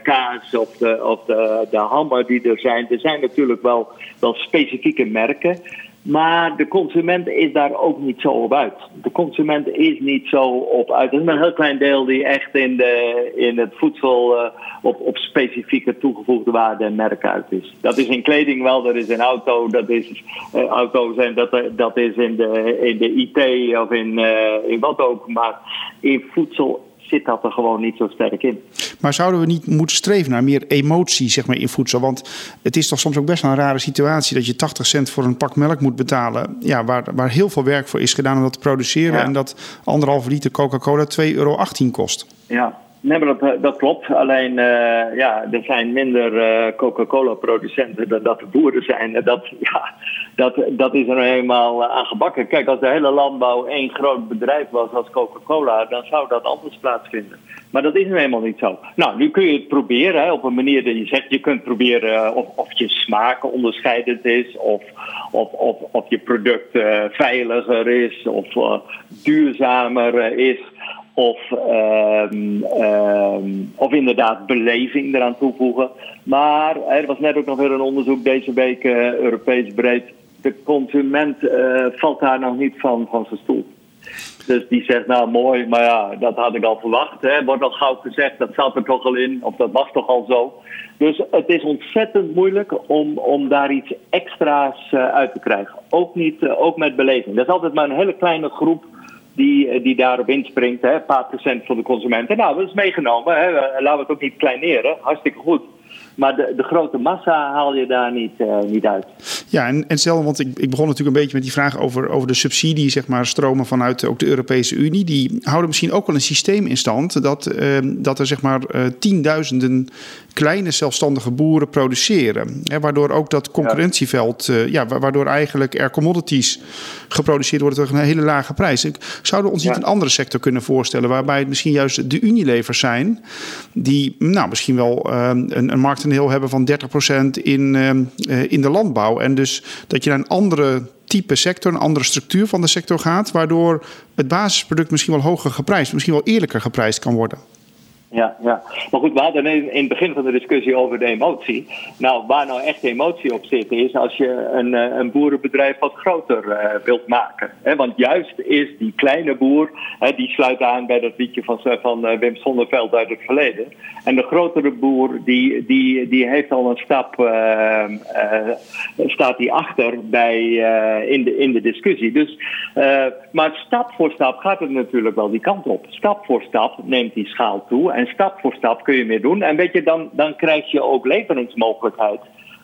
kaas of, de, of de, de hammer die er zijn. Er zijn natuurlijk wel, wel specifieke merken. Maar de consument is daar ook niet zo op uit. De consument is niet zo op uit. Het is een heel klein deel die echt in, de, in het voedsel uh, op, op specifieke toegevoegde waarde en merken uit is. Dat is in kleding wel, dat is in auto, dat is uh, auto's en dat, dat is in de, in de IT of in, in wat ook. Maar in voedsel zit dat er gewoon niet zo sterk in. Maar zouden we niet moeten streven naar meer emotie zeg maar, in voedsel? Want het is toch soms ook best wel een rare situatie dat je 80 cent voor een pak melk moet betalen. Ja, waar, waar heel veel werk voor is gedaan om dat te produceren. En dat anderhalve liter Coca-Cola 2,18 euro kost. Ja, Nee, maar dat, dat klopt. Alleen, uh, ja, er zijn minder uh, Coca-Cola-producenten dan dat er boeren zijn. En dat, *laughs* ja, dat, dat is er uh, aan gebakken. Kijk, als de hele landbouw één groot bedrijf was als Coca-Cola, dan zou dat anders plaatsvinden. Maar dat is nu helemaal niet zo. Nou, nu kun je het proberen hè, op een manier dat je zegt, je kunt proberen of, of je smaak onderscheidend is, of, of, of, of je product veiliger is, of duurzamer is. Of, um, um, of inderdaad beleving eraan toevoegen. Maar er was net ook nog weer een onderzoek deze week, uh, Europees breed. De consument uh, valt daar nog niet van, van zijn stoel. Dus die zegt, nou mooi, maar ja, dat had ik al verwacht. Hè. Wordt al gauw gezegd, dat zat er toch al in, of dat was toch al zo. Dus het is ontzettend moeilijk om, om daar iets extra's uh, uit te krijgen. Ook, niet, ook met beleving. Dat is altijd maar een hele kleine groep die, eh, die daarop inspringt. Hè, een paar procent van de consumenten. Nou, dat is meegenomen. Hè. Laten we het ook niet kleineren. Hartstikke goed. Maar de, de grote massa haal je daar niet, uh, niet uit. Ja, en, en stel, want ik, ik begon natuurlijk een beetje met die vraag over, over de subsidie, zeg maar, stromen vanuit ook de Europese Unie. Die houden misschien ook wel een systeem in stand dat, uh, dat er zeg maar uh, tienduizenden kleine zelfstandige boeren produceren. Hè, waardoor ook dat concurrentieveld, ja, waardoor eigenlijk er commodities geproduceerd worden tegen een hele lage prijs. Zouden we ons niet ja. een andere sector kunnen voorstellen waarbij het misschien juist de Unilevers zijn, die nou, misschien wel een, een marktaandeel hebben van 30% in, in de landbouw. En dus dat je naar een andere type sector, een andere structuur van de sector gaat, waardoor het basisproduct misschien wel hoger geprijsd, misschien wel eerlijker geprijsd kan worden. Ja, ja. Maar goed, we hadden in, het begin van de discussie over de emotie. Nou, waar nou echt emotie op zit, is als je een, een boerenbedrijf wat groter uh, wilt maken. Want juist is die kleine boer, die sluit aan bij dat liedje van, van uh, Wim Sonneveld uit het verleden. En de grotere boer, die, die, die heeft al een stap, uh, staat die achter bij, in, de, in de discussie. Dus, maar stap voor stap gaat het natuurlijk wel die kant op. Stap voor stap neemt die schaal toe. En stap voor stap kun je meer doen. En weet je, dan, dan krijg je ook leveringsmogelijkheid.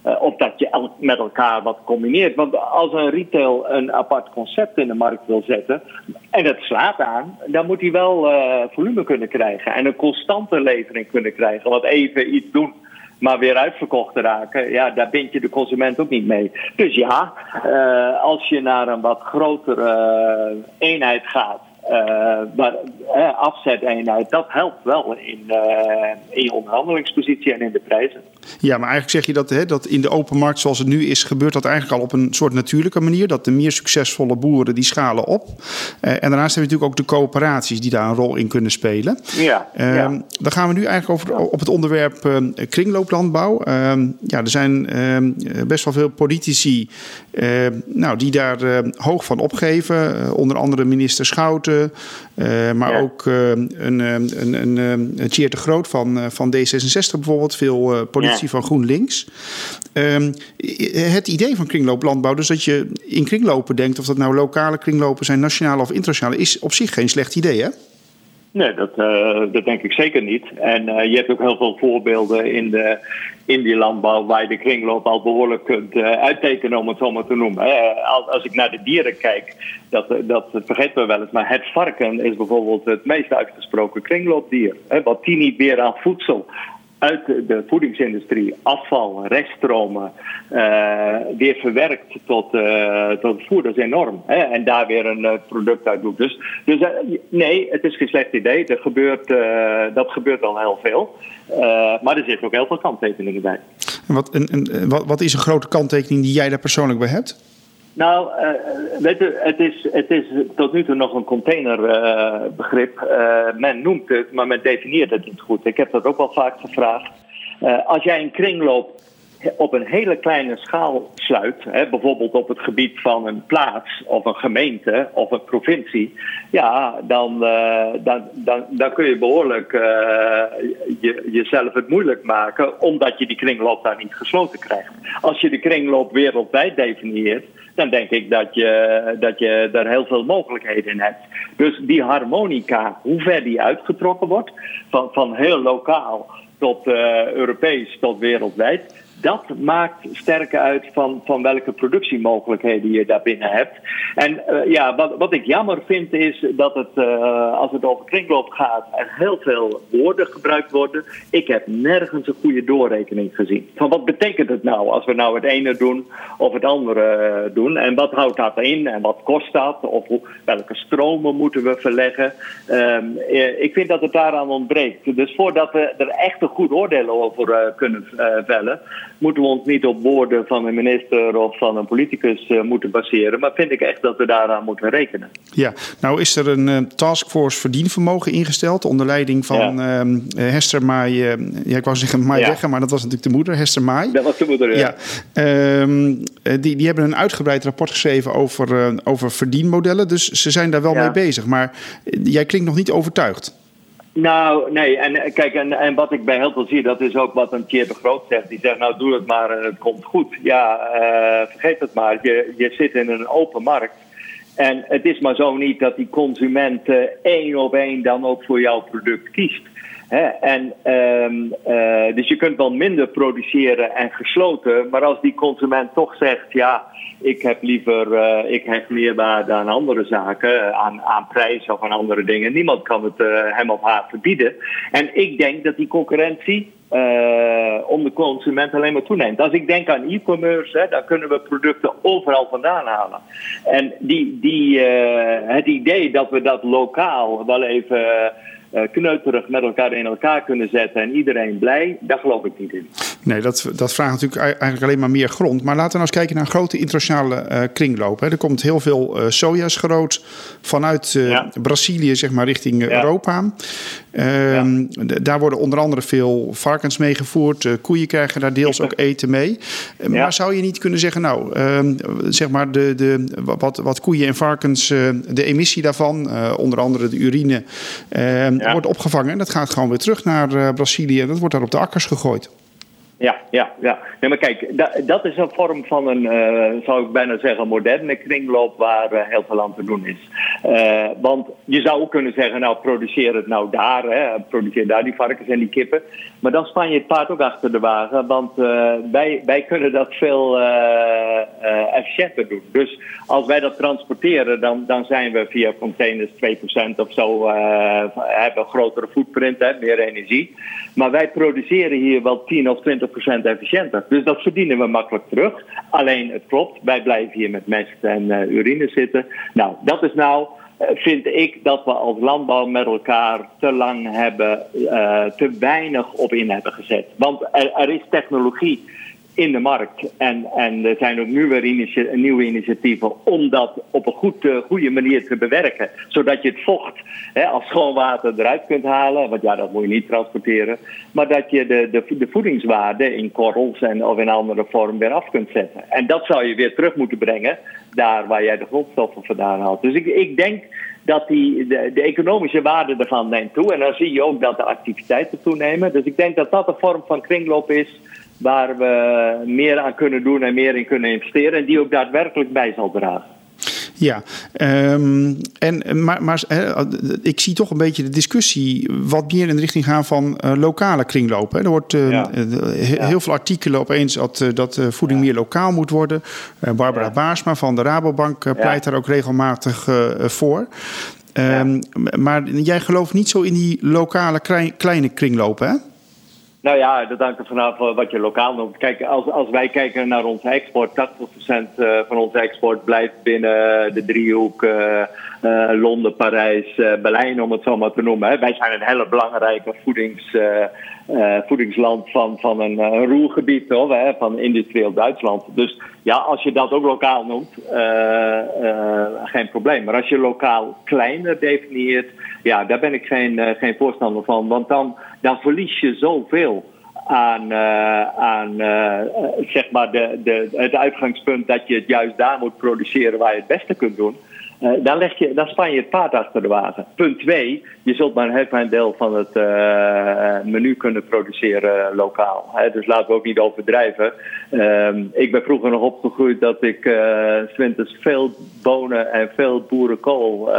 Uh, of dat je met elkaar wat combineert. Want als een retail een apart concept in de markt wil zetten. en het slaat aan. dan moet hij wel uh, volume kunnen krijgen. en een constante levering kunnen krijgen. Want even iets doen maar weer uitverkocht te raken, ja, daar bind je de consument ook niet mee. Dus ja, uh, als je naar een wat grotere eenheid gaat, maar uh, afzeteenheid, dat helpt wel in, uh, in je onderhandelingspositie en in de prijzen. Ja, maar eigenlijk zeg je dat, hè, dat in de open markt zoals het nu is, gebeurt dat eigenlijk al op een soort natuurlijke manier. Dat de meer succesvolle boeren die schalen op. en daarnaast hebben we natuurlijk ook de coöperaties die daar een rol in kunnen spelen. Ja, ja. Dan gaan we nu eigenlijk over op het onderwerp kringlooplandbouw. ja, er zijn best wel veel politici nou, die daar hoog van opgeven. onder andere minister Schouten. Uh, maar ja. ook uh, een, een, een, een Tjeer de Groot van, van D66 bijvoorbeeld. Veel politie ja. van GroenLinks. Um, het idee van kringlooplandbouw, dus dat je in kringlopen denkt... of dat nou lokale kringlopen zijn, nationale of internationale... is op zich geen slecht idee, hè? Nee, dat, uh, dat denk ik zeker niet. En uh, je hebt ook heel veel voorbeelden in, de, in die landbouw waar je de kringloop al behoorlijk kunt uh, uittekenen, om het zo maar te noemen. Als, ik naar de dieren kijk, dat, dat vergeet we wel eens, maar het varken is bijvoorbeeld het meest uitgesproken kringloopdier. Hè, wat die niet meer aan voedsel uit de voedingsindustrie, afval, reststromen, uh, weer verwerkt tot, uh, tot voer. Dat is enorm. Hè? En daar weer een uh, product uit doet. Dus, dus nee, het is geen slecht idee. Er gebeurt, dat gebeurt al heel veel. maar er zitten ook heel veel kanttekeningen bij. En wat, wat, wat is een grote kanttekening die jij daar persoonlijk bij hebt? Nou, weet u, het is, het is tot nu toe nog een containerbegrip. Uh, men noemt het, maar men definieert het niet goed. Ik heb dat ook wel vaak gevraagd. als jij een kringloop op een hele kleine schaal sluit, hè, bijvoorbeeld op het gebied van een plaats of een gemeente of een provincie, ja, dan, dan, dan, dan kun je behoorlijk je, jezelf het moeilijk maken, omdat je die kringloop daar niet gesloten krijgt. Als je de kringloop wereldwijd definieert, dan denk ik dat je, dat je daar heel veel mogelijkheden in hebt. Dus die harmonica, hoe ver die uitgetrokken wordt, van, van heel lokaal tot uh, Europees tot wereldwijd, dat maakt sterker uit van, van welke productiemogelijkheden je daarbinnen hebt. En uh, ja, wat, wat ik jammer vind is dat het, uh, als het over kringloop gaat, er heel veel woorden gebruikt worden. Ik heb nergens een goede doorrekening gezien. Van wat betekent het nou als we nou het ene doen of het andere uh, doen? En wat houdt dat in en wat kost dat? Of welke stromen moeten we verleggen? Um, ik vind dat het daaraan ontbreekt. Dus voordat we er echt een goed oordeel over kunnen vellen, moeten we ons niet op woorden van een minister of van een politicus uh, moeten baseren. Maar vind ik echt dat we daaraan moeten rekenen. Ja, nou is er een uh, taskforce verdienvermogen ingesteld onder leiding van ja. uh, Hester Maai. ja, ik wou zeggen Maai ja. Maar dat was natuurlijk de moeder, Hester Maai. Dat was de moeder, ja. ja. die, die hebben een uitgebreid rapport geschreven over, over verdienmodellen. Dus ze zijn daar wel mee bezig. Maar jij klinkt nog niet overtuigd. Nou, nee. En kijk, en, en wat ik bij heel veel zie, dat is ook wat een Thierry de Groot zegt. Die zegt, nou doe het maar en het komt goed. Ja, uh, vergeet het maar. Je, je zit in een open markt. En het is maar zo niet dat die consument één op één dan ook voor jouw product kiest. En, ehm, eh, dus je kunt wel minder produceren en gesloten, maar als die consument toch zegt, ja, ik heb liever, uh, ik heb meer waarde aan andere zaken, aan, aan prijs of aan andere dingen. Niemand kan het uh, hem of haar verbieden. En ik denk dat die concurrentie om de consument alleen maar toeneemt. Als ik denk aan e-commerce, dan kunnen we producten overal vandaan halen. En die, die, het idee dat we dat lokaal wel even kneuterig met elkaar in elkaar kunnen zetten en iedereen blij, daar geloof ik niet in. Nee, dat, dat vraagt natuurlijk eigenlijk alleen maar meer grond. Maar laten we nou eens kijken naar een grote internationale uh, kringloop. Hè. Er komt heel veel uh, sojaschroot vanuit ja. Brazilië, zeg maar, richting ja. Europa. Ehm, ja. Daar worden onder andere veel varkens meegevoerd. koeien krijgen daar deels ook eten mee. Maar zou je niet kunnen zeggen, nou, ehm, zeg maar, de, de, wat, wat koeien en varkens, de emissie daarvan, onder andere de urine ehm, ja. wordt opgevangen. En dat gaat gewoon weer terug naar uh, Brazilië. En dat wordt daar op de akkers gegooid. Ja, ja, ja. Nee, maar kijk, da, dat is een vorm van een, uh, zou ik bijna zeggen, moderne kringloop waar uh, heel veel aan te doen is. Uh, want je zou ook kunnen zeggen, nou, produceer het nou daar, hè, produceer daar die varkens en die kippen. Maar dan span je het paard ook achter de wagen, want wij, wij kunnen dat veel efficiënter doen. Dus als wij dat transporteren, dan, dan zijn we via containers 2% of zo, hebben een grotere footprint, hè, meer energie. Maar wij produceren hier wel 10 of 20% efficiënter. Dus dat verdienen we makkelijk terug. Alleen het klopt, wij blijven hier met mest en uh, urine zitten. Nou, dat is nou, uh, vind ik, dat we als landbouw met elkaar te lang hebben, uh, te weinig op in hebben gezet. Want er is technologie in de markt. En, en er zijn ook nieuwe, initia nieuwe initiatieven om dat op een goed, uh, goede manier te bewerken. Zodat je het vocht hè, als schoon water eruit kunt halen. Want ja, dat moet je niet transporteren. Maar dat je de, de, de voedingswaarde in korrels en, of in andere vorm weer af kunt zetten. En dat zou je weer terug moeten brengen daar waar jij de grondstoffen vandaan haalt. Dus ik, ik denk dat die, de, de, economische waarde ervan neemt toe. En dan zie je ook dat de activiteiten toenemen. Dus ik denk dat dat een vorm van kringloop is waar we meer aan kunnen doen en meer in kunnen investeren. En die ook daadwerkelijk bij zal dragen. Ja, um, en, maar, maar ik zie toch een beetje de discussie wat meer in de richting gaan van uh, lokale kringlopen. Er wordt uh, ja. he, ja. heel veel artikelen opeens dat, uh, dat voeding ja. meer lokaal moet worden. Barbara Baarsma van de Rabobank pleit daar ook regelmatig voor. Um, maar jij gelooft niet zo in die lokale kleine kringlopen, hè? Nou ja, dat hangt er vanaf wat je lokaal noemt. Kijk, als, als wij kijken naar onze export, 80% van onze export blijft binnen de driehoek uh, Londen, Parijs, uh, Berlijn, om het zo maar te noemen. Wij zijn een hele belangrijke voedings, voedingsland van, van een, roergebied, hoor, hè, van industrieel Duitsland. Dus ja, als je dat ook lokaal noemt, geen probleem. Maar als je lokaal kleiner definieert, ja, daar ben ik geen, geen voorstander van. Want dan dan verlies je zoveel aan, aan zeg maar de, de, het uitgangspunt dat je het juist daar moet produceren waar je het beste kunt doen. Uh, dan, leg je, dan span je het paard achter de wagen. Punt 2, je zult maar een deel van het menu kunnen produceren lokaal. Hè? Dus laten we ook niet overdrijven. Ehm, ik ben vroeger nog opgegroeid dat ik s winters veel bonen en veel boerenkool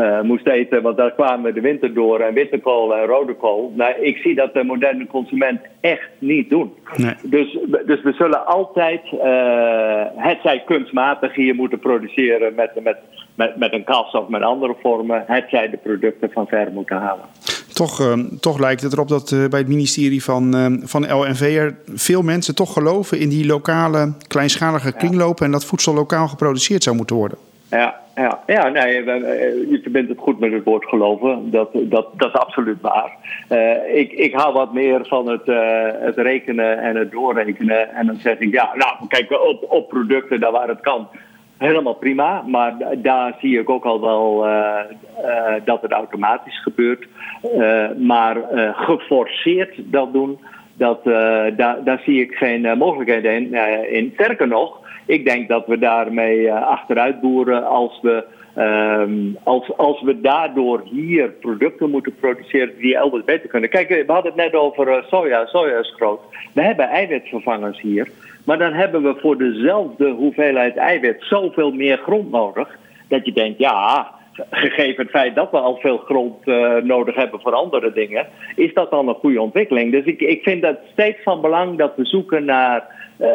uh, moest eten. Want daar kwamen de winter door en witte kool en rode kool. Nou, ik zie dat de moderne consument echt niet doen. Nee. Dus, dus we zullen altijd, uh, het zij kunstmatig hier moeten produceren met, met, met, met een kas of met andere vormen. Het zij de producten van ver moeten halen. Toch, uh, toch lijkt het erop dat bij het ministerie van, van LNV er veel mensen toch geloven in die lokale, kleinschalige kringlopen en dat voedsel lokaal geproduceerd zou moeten worden. Ja, ja, ja nee, je verbindt het goed met het woord geloven. Dat, dat, dat is absoluut waar. Uh, ik, ik hou wat meer van het, uh, het rekenen en het doorrekenen. En dan zeg ik, ja, nou, kijk, op, op producten daar waar het kan, helemaal prima. Maar daar zie ik ook al wel dat het automatisch gebeurt. maar geforceerd dat doen, dat, daar, daar zie ik geen mogelijkheden in. in. Sterker nog, ik denk dat we daarmee achteruit boeren als we, um, als, als we daardoor hier producten moeten produceren die elders beter kunnen. Kijk, we hadden het net over soja. Soja is groot. We hebben eiwitvervangers hier. Maar dan hebben we voor dezelfde hoeveelheid eiwit zoveel meer grond nodig. Dat je denkt, ja, gegeven het feit dat we al veel grond uh, nodig hebben voor andere dingen, is dat dan een goede ontwikkeling. Dus ik, ik vind het steeds van belang dat we zoeken naar uh,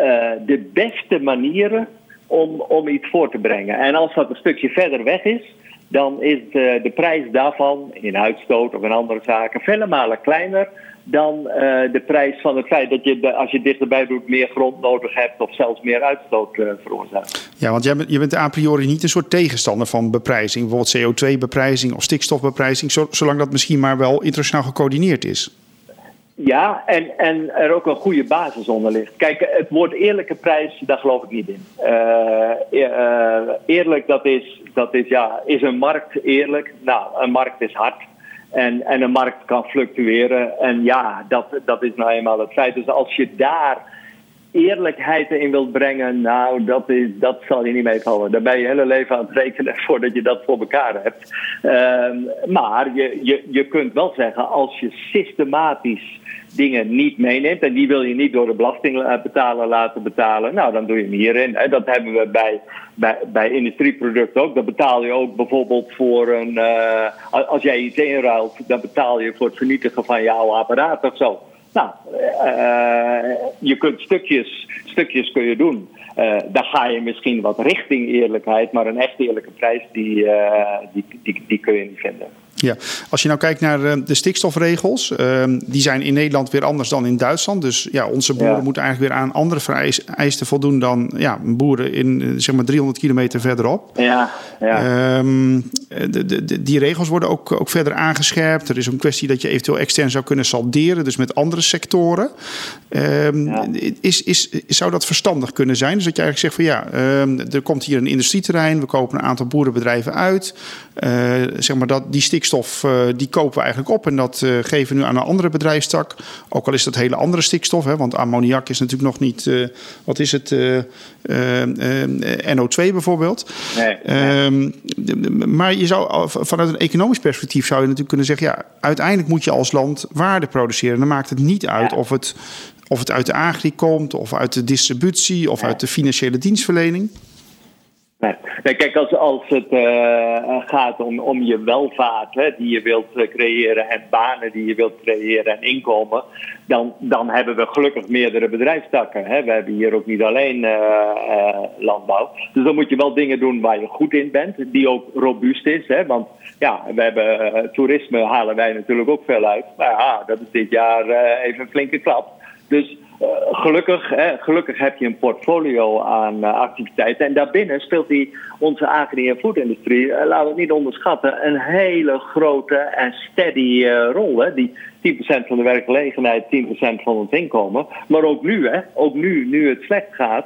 de beste manieren om, om iets voor te brengen. En als dat een stukje verder weg is, dan is de, de prijs daarvan in uitstoot of in andere zaken vele malen kleiner dan uh, de prijs van het feit dat je, als je dichterbij doet, meer grond nodig hebt of zelfs meer uitstoot uh, veroorzaakt. Ja, want jij bent, je bent a priori niet een soort tegenstander van beprijzing, bijvoorbeeld CO2-beprijzing of stikstofbeprijzing, zolang dat misschien maar wel internationaal gecoördineerd is. Ja, en, en er ook een goede basis onder ligt. Kijk, het woord eerlijke prijs, daar geloof ik niet in. Uh, eerlijk, dat is, dat is, ja, is een markt eerlijk? Nou, een markt is hard. En, en een markt kan fluctueren. En ja, dat, dat is nou eenmaal het feit. Dus als je daar eerlijkheid in wilt brengen, nou, dat, is, dat zal je niet meevallen. Daar ben je hele leven aan het rekenen *laughs* voordat je dat voor elkaar hebt. Uh, maar je, je, je kunt wel zeggen, als je systematisch dingen niet meeneemt. En die wil je niet door de belastingbetaler laten betalen. Nou, dan doe je hem hierin. Dat hebben we bij, bij, bij industrieproducten ook. Dan betaal je ook bijvoorbeeld voor een. Uh, als jij iets inruilt, dan betaal je voor het vernietigen van jouw apparaat of zo. Nou, uh, je kunt stukjes, stukjes kun je doen. Uh, dan ga je misschien wat richting eerlijkheid, maar een echt eerlijke prijs, die, die, die, die kun je niet vinden. Ja, als je nou kijkt naar eh, de stikstofregels, uh, die zijn in Nederland weer anders dan in Duitsland. Dus ja, onze boeren moeten eigenlijk weer aan andere vereisten voldoen dan ja, boeren in eh, zeg maar 300 kilometer verderop. Ja, ja. Um, de, de, die regels worden ook, ook verder aangescherpt. Er is een kwestie dat je eventueel extern zou kunnen salderen, dus met andere sectoren. Um, ja. is, is, zou dat verstandig kunnen zijn? Dus dat je eigenlijk zegt van ja, um, er komt hier een industrieterrein, we kopen een aantal boerenbedrijven uit. Uh, zeg maar dat die stikstof uh, die kopen we eigenlijk op en dat uh, geven we nu aan een andere bedrijfstak. Ook al is dat hele andere stikstof, hè, want ammoniak is natuurlijk nog niet, wat is het, NO2 bijvoorbeeld. Nee, nee. Um, maar je zou vanuit een economisch perspectief zou je natuurlijk kunnen zeggen, ja, uiteindelijk moet je als land waarde produceren. Dan maakt het niet uit ja. of het of het uit de agri komt, of uit de distributie, of uit de financiële dienstverlening. Nee. Kijk, als, als het uh, gaat om, om je welvaart hè, die je wilt creëren en banen die je wilt creëren en inkomen, dan, dan hebben we gelukkig meerdere bedrijfstakken. Hè. We hebben hier ook niet alleen uh, landbouw. Dus dan moet je wel dingen doen waar je goed in bent, die ook robuust is. Hè. Want ja, we hebben toerisme halen wij natuurlijk ook veel uit. Maar ja, dat is dit jaar even een flinke klap. Dus gelukkig, hè, gelukkig heb je een portfolio aan uh, activiteiten. En daarbinnen speelt die, onze agri- en foodindustrie, uh, laten we het niet onderschatten, een hele grote en steady rol. Hè. Die 10% van de werkgelegenheid, 10% van het inkomen. Maar ook nu, hè, ook nu, nu het slecht gaat.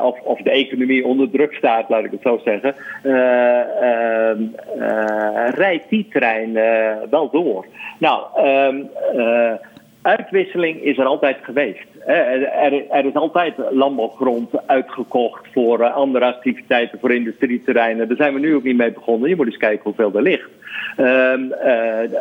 of, of de economie onder druk staat, laat ik het zo zeggen. Ehm, rijdt die trein wel door. Nou, um, Uitwisseling is er altijd geweest. Er, er, is altijd landbouwgrond uitgekocht voor eh, andere activiteiten, voor industrieterreinen. Daar zijn we nu ook niet mee begonnen. Je moet eens kijken hoeveel er ligt. Um, uh,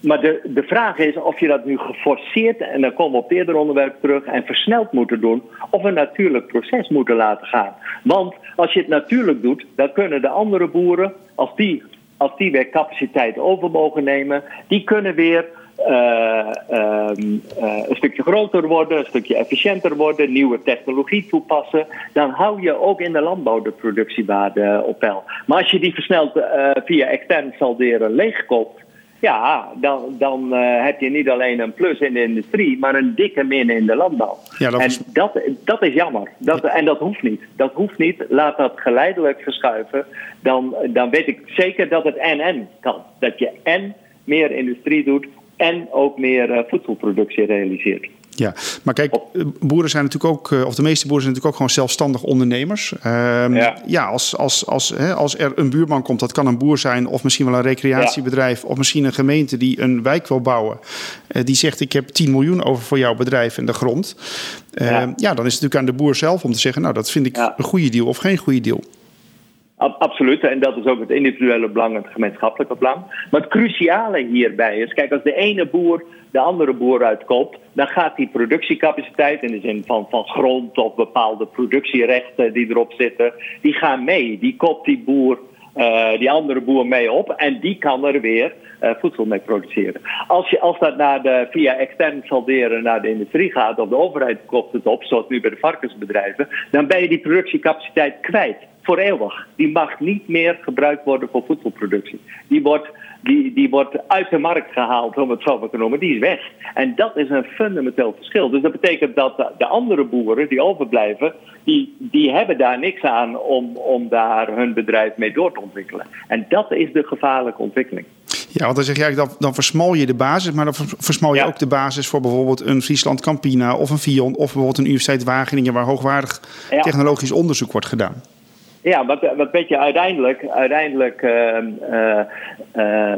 maar de, de vraag is of je dat nu geforceerd, en dan komen we op het eerdere onderwerp terug, en versneld moeten doen, of een natuurlijk proces moeten laten gaan. Want als je het natuurlijk doet, dan kunnen de andere boeren, als die, als die weer capaciteit over mogen nemen, die kunnen weer um, uh, een stukje groter worden, een stukje efficiënter worden, nieuwe technologie toepassen, dan hou je ook in de landbouw de productiewaarde op peil. Maar als je die versneld uh, via extern salderen leegkoopt, ja, dan, dan heb je niet alleen een plus in de industrie, maar een dikke min in de landbouw. Ja, dat en is... dat, dat is jammer. Dat, en dat hoeft niet. Dat hoeft niet. Laat dat geleidelijk verschuiven. Dan, dan weet ik zeker dat het en-en kan. Dat je en meer industrie doet en ook meer uh, voedselproductie realiseert. Ja, maar kijk, boeren zijn natuurlijk ook, eh, of de meeste boeren zijn natuurlijk ook gewoon zelfstandig ondernemers. Um, ja. ja, als, als, als, hè, als er een buurman komt, dat kan een boer zijn, of misschien wel een recreatiebedrijf, ja. of misschien een gemeente die een wijk wil bouwen. Uh, die zegt: Ik heb 10 miljoen over voor jouw bedrijf en de grond. Uh, ja. ja. dan is het natuurlijk aan de boer zelf om te zeggen: Nou, dat vind ik een goede deal of geen goede deal. Absoluut, en dat is ook het individuele belang en het gemeenschappelijke belang. Maar het cruciale hierbij is, kijk, als de ene boer de andere boer uitkoopt, dan gaat die productiecapaciteit, in de zin van, van grond of bepaalde productierechten die erop zitten, die gaan mee. Die koopt die boer uh, die andere boer mee op en die kan er weer voedsel mee produceren. Als, je, als dat naar de, via extern salderen naar de industrie gaat of de overheid kopt het op, zoals nu bij de varkensbedrijven, dan ben je die productiecapaciteit kwijt voor eeuwig. Die mag niet meer gebruikt worden voor voedselproductie. Die wordt, die, die wordt uit de markt gehaald, om het zo maar te noemen. Die is weg. En dat is een fundamenteel verschil. Dus dat betekent dat de, andere boeren die overblijven, die, die hebben daar niks aan om, om daar hun bedrijf mee door te ontwikkelen. En dat is de gevaarlijke ontwikkeling. Ja, want dan zeg je eigenlijk, dan, dan versmal je de basis, maar dan versmal je ook de basis voor bijvoorbeeld een Friesland Campina of een Vion of bijvoorbeeld een Universiteit Wageningen waar hoogwaardig technologisch onderzoek wordt gedaan. Ja, wat, wat weet je, uiteindelijk, uiteindelijk uh, uh,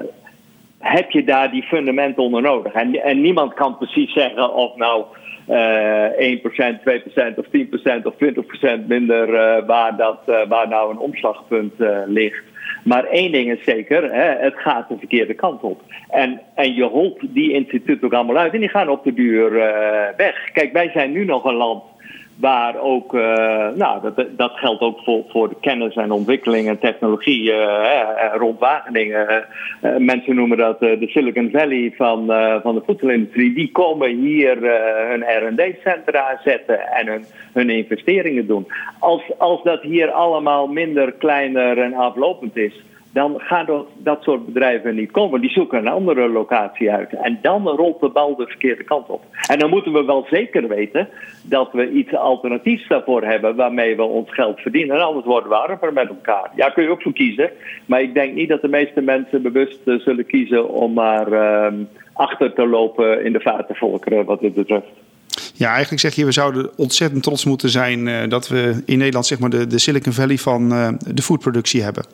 heb je daar die fundamenten onder nodig. En, en niemand kan precies zeggen of nou uh, 1%, 2% of 10% of 20% minder waar, dat, waar nou een omslagpunt ligt. Maar één ding is zeker, hè, het gaat de verkeerde kant op. En, en je holt die instituten ook allemaal uit en die gaan op de duur weg. Kijk, wij zijn nu nog een land Waar ook, uh, nou, dat, dat geldt ook voor, voor de kennis en ontwikkeling en technologie uh, rond Wageningen. Mensen noemen dat de Silicon Valley van, van de voedselindustrie. Die komen hier hun RD-centra zetten en hun, hun investeringen doen. Als, als dat hier allemaal minder, kleiner en aflopend is dan gaan dat, soort bedrijven niet komen. Die zoeken een andere locatie uit. En dan rolt de bal de verkeerde kant op. En dan moeten we wel zeker weten dat we iets alternatiefs daarvoor hebben waarmee we ons geld verdienen. En anders worden we armer met elkaar. Ja, kun je ook voor kiezen. Maar ik denk niet dat de meeste mensen bewust eh, zullen kiezen om maar uh, achter te lopen in de vatenvolkeren wat dit betreft. Ja, eigenlijk zeg je, we zouden ontzettend trots moeten zijn uh, dat we in Nederland zeg maar, de, de Silicon Valley van uh, de foodproductie hebben.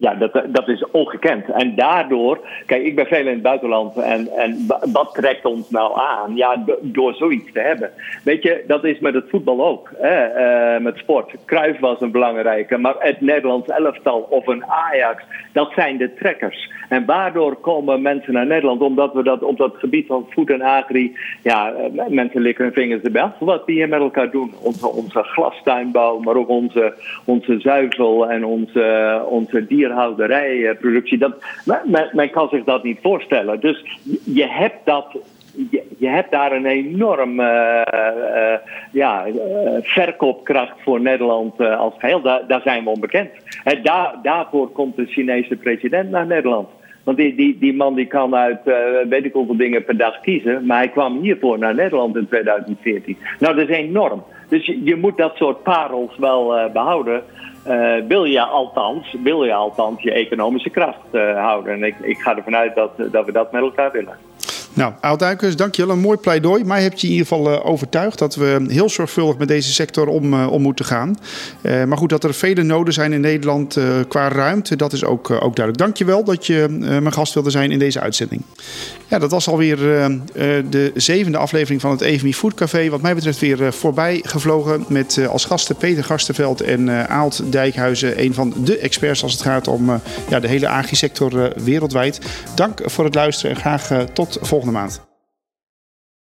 Ja, dat, dat is ongekend. En daardoor, kijk, ik ben veel in het buitenland en, en wat trekt ons nou aan? Ja, door zoiets te hebben. Weet je, dat is met het voetbal ook, hè? Uh, met sport. Kruif was een belangrijke, maar het Nederlands elftal of een Ajax, dat zijn de trekkers. En waardoor komen mensen naar Nederland? Omdat we dat op dat gebied van voet en agri, ja, eh, mensen likken hun vingers erbij af. Wat we hier met elkaar doen. Onze, onze glastuinbouw, maar ook onze, onze zuivel en onze, onze dierhouderijproductie. Dat, men, men kan zich dat niet voorstellen. Dus je hebt dat je, hebt daar een enorm uh, uh, ja, verkoopkracht voor Nederland als geheel. Daar, daar zijn we onbekend. En daar, daarvoor komt de Chinese president naar Nederland. Want die, die, die man die kan uit weet ik hoeveel dingen per dag kiezen. Maar hij kwam hiervoor naar Nederland in 2014. Nou, dat is enorm. Dus je, je moet dat soort parels wel behouden. Uh, wil, je althans, wil je althans je economische kracht uh, houden. En ik, ik ga ervan uit dat, dat we dat met elkaar willen. Nou, Oud-Duikers, dank je wel. Een mooi pleidooi. Mij heb je in ieder geval uh, overtuigd dat we heel zorgvuldig met deze sector om, uh, om moeten gaan. Uh, maar goed, dat er vele noden zijn in Nederland qua ruimte, dat is ook, ook duidelijk. Dank je wel dat je mijn gast wilde zijn in deze uitzending. Ja, dat was alweer de zevende aflevering van het EVMI Food Café. Wat mij betreft weer voorbij gevlogen met als gasten Peter Garstenveld en Aalt Dijkhuizen. Een van de experts als het gaat om ja, de hele agri-sector wereldwijd. Dank voor het luisteren en graag tot volgende maand.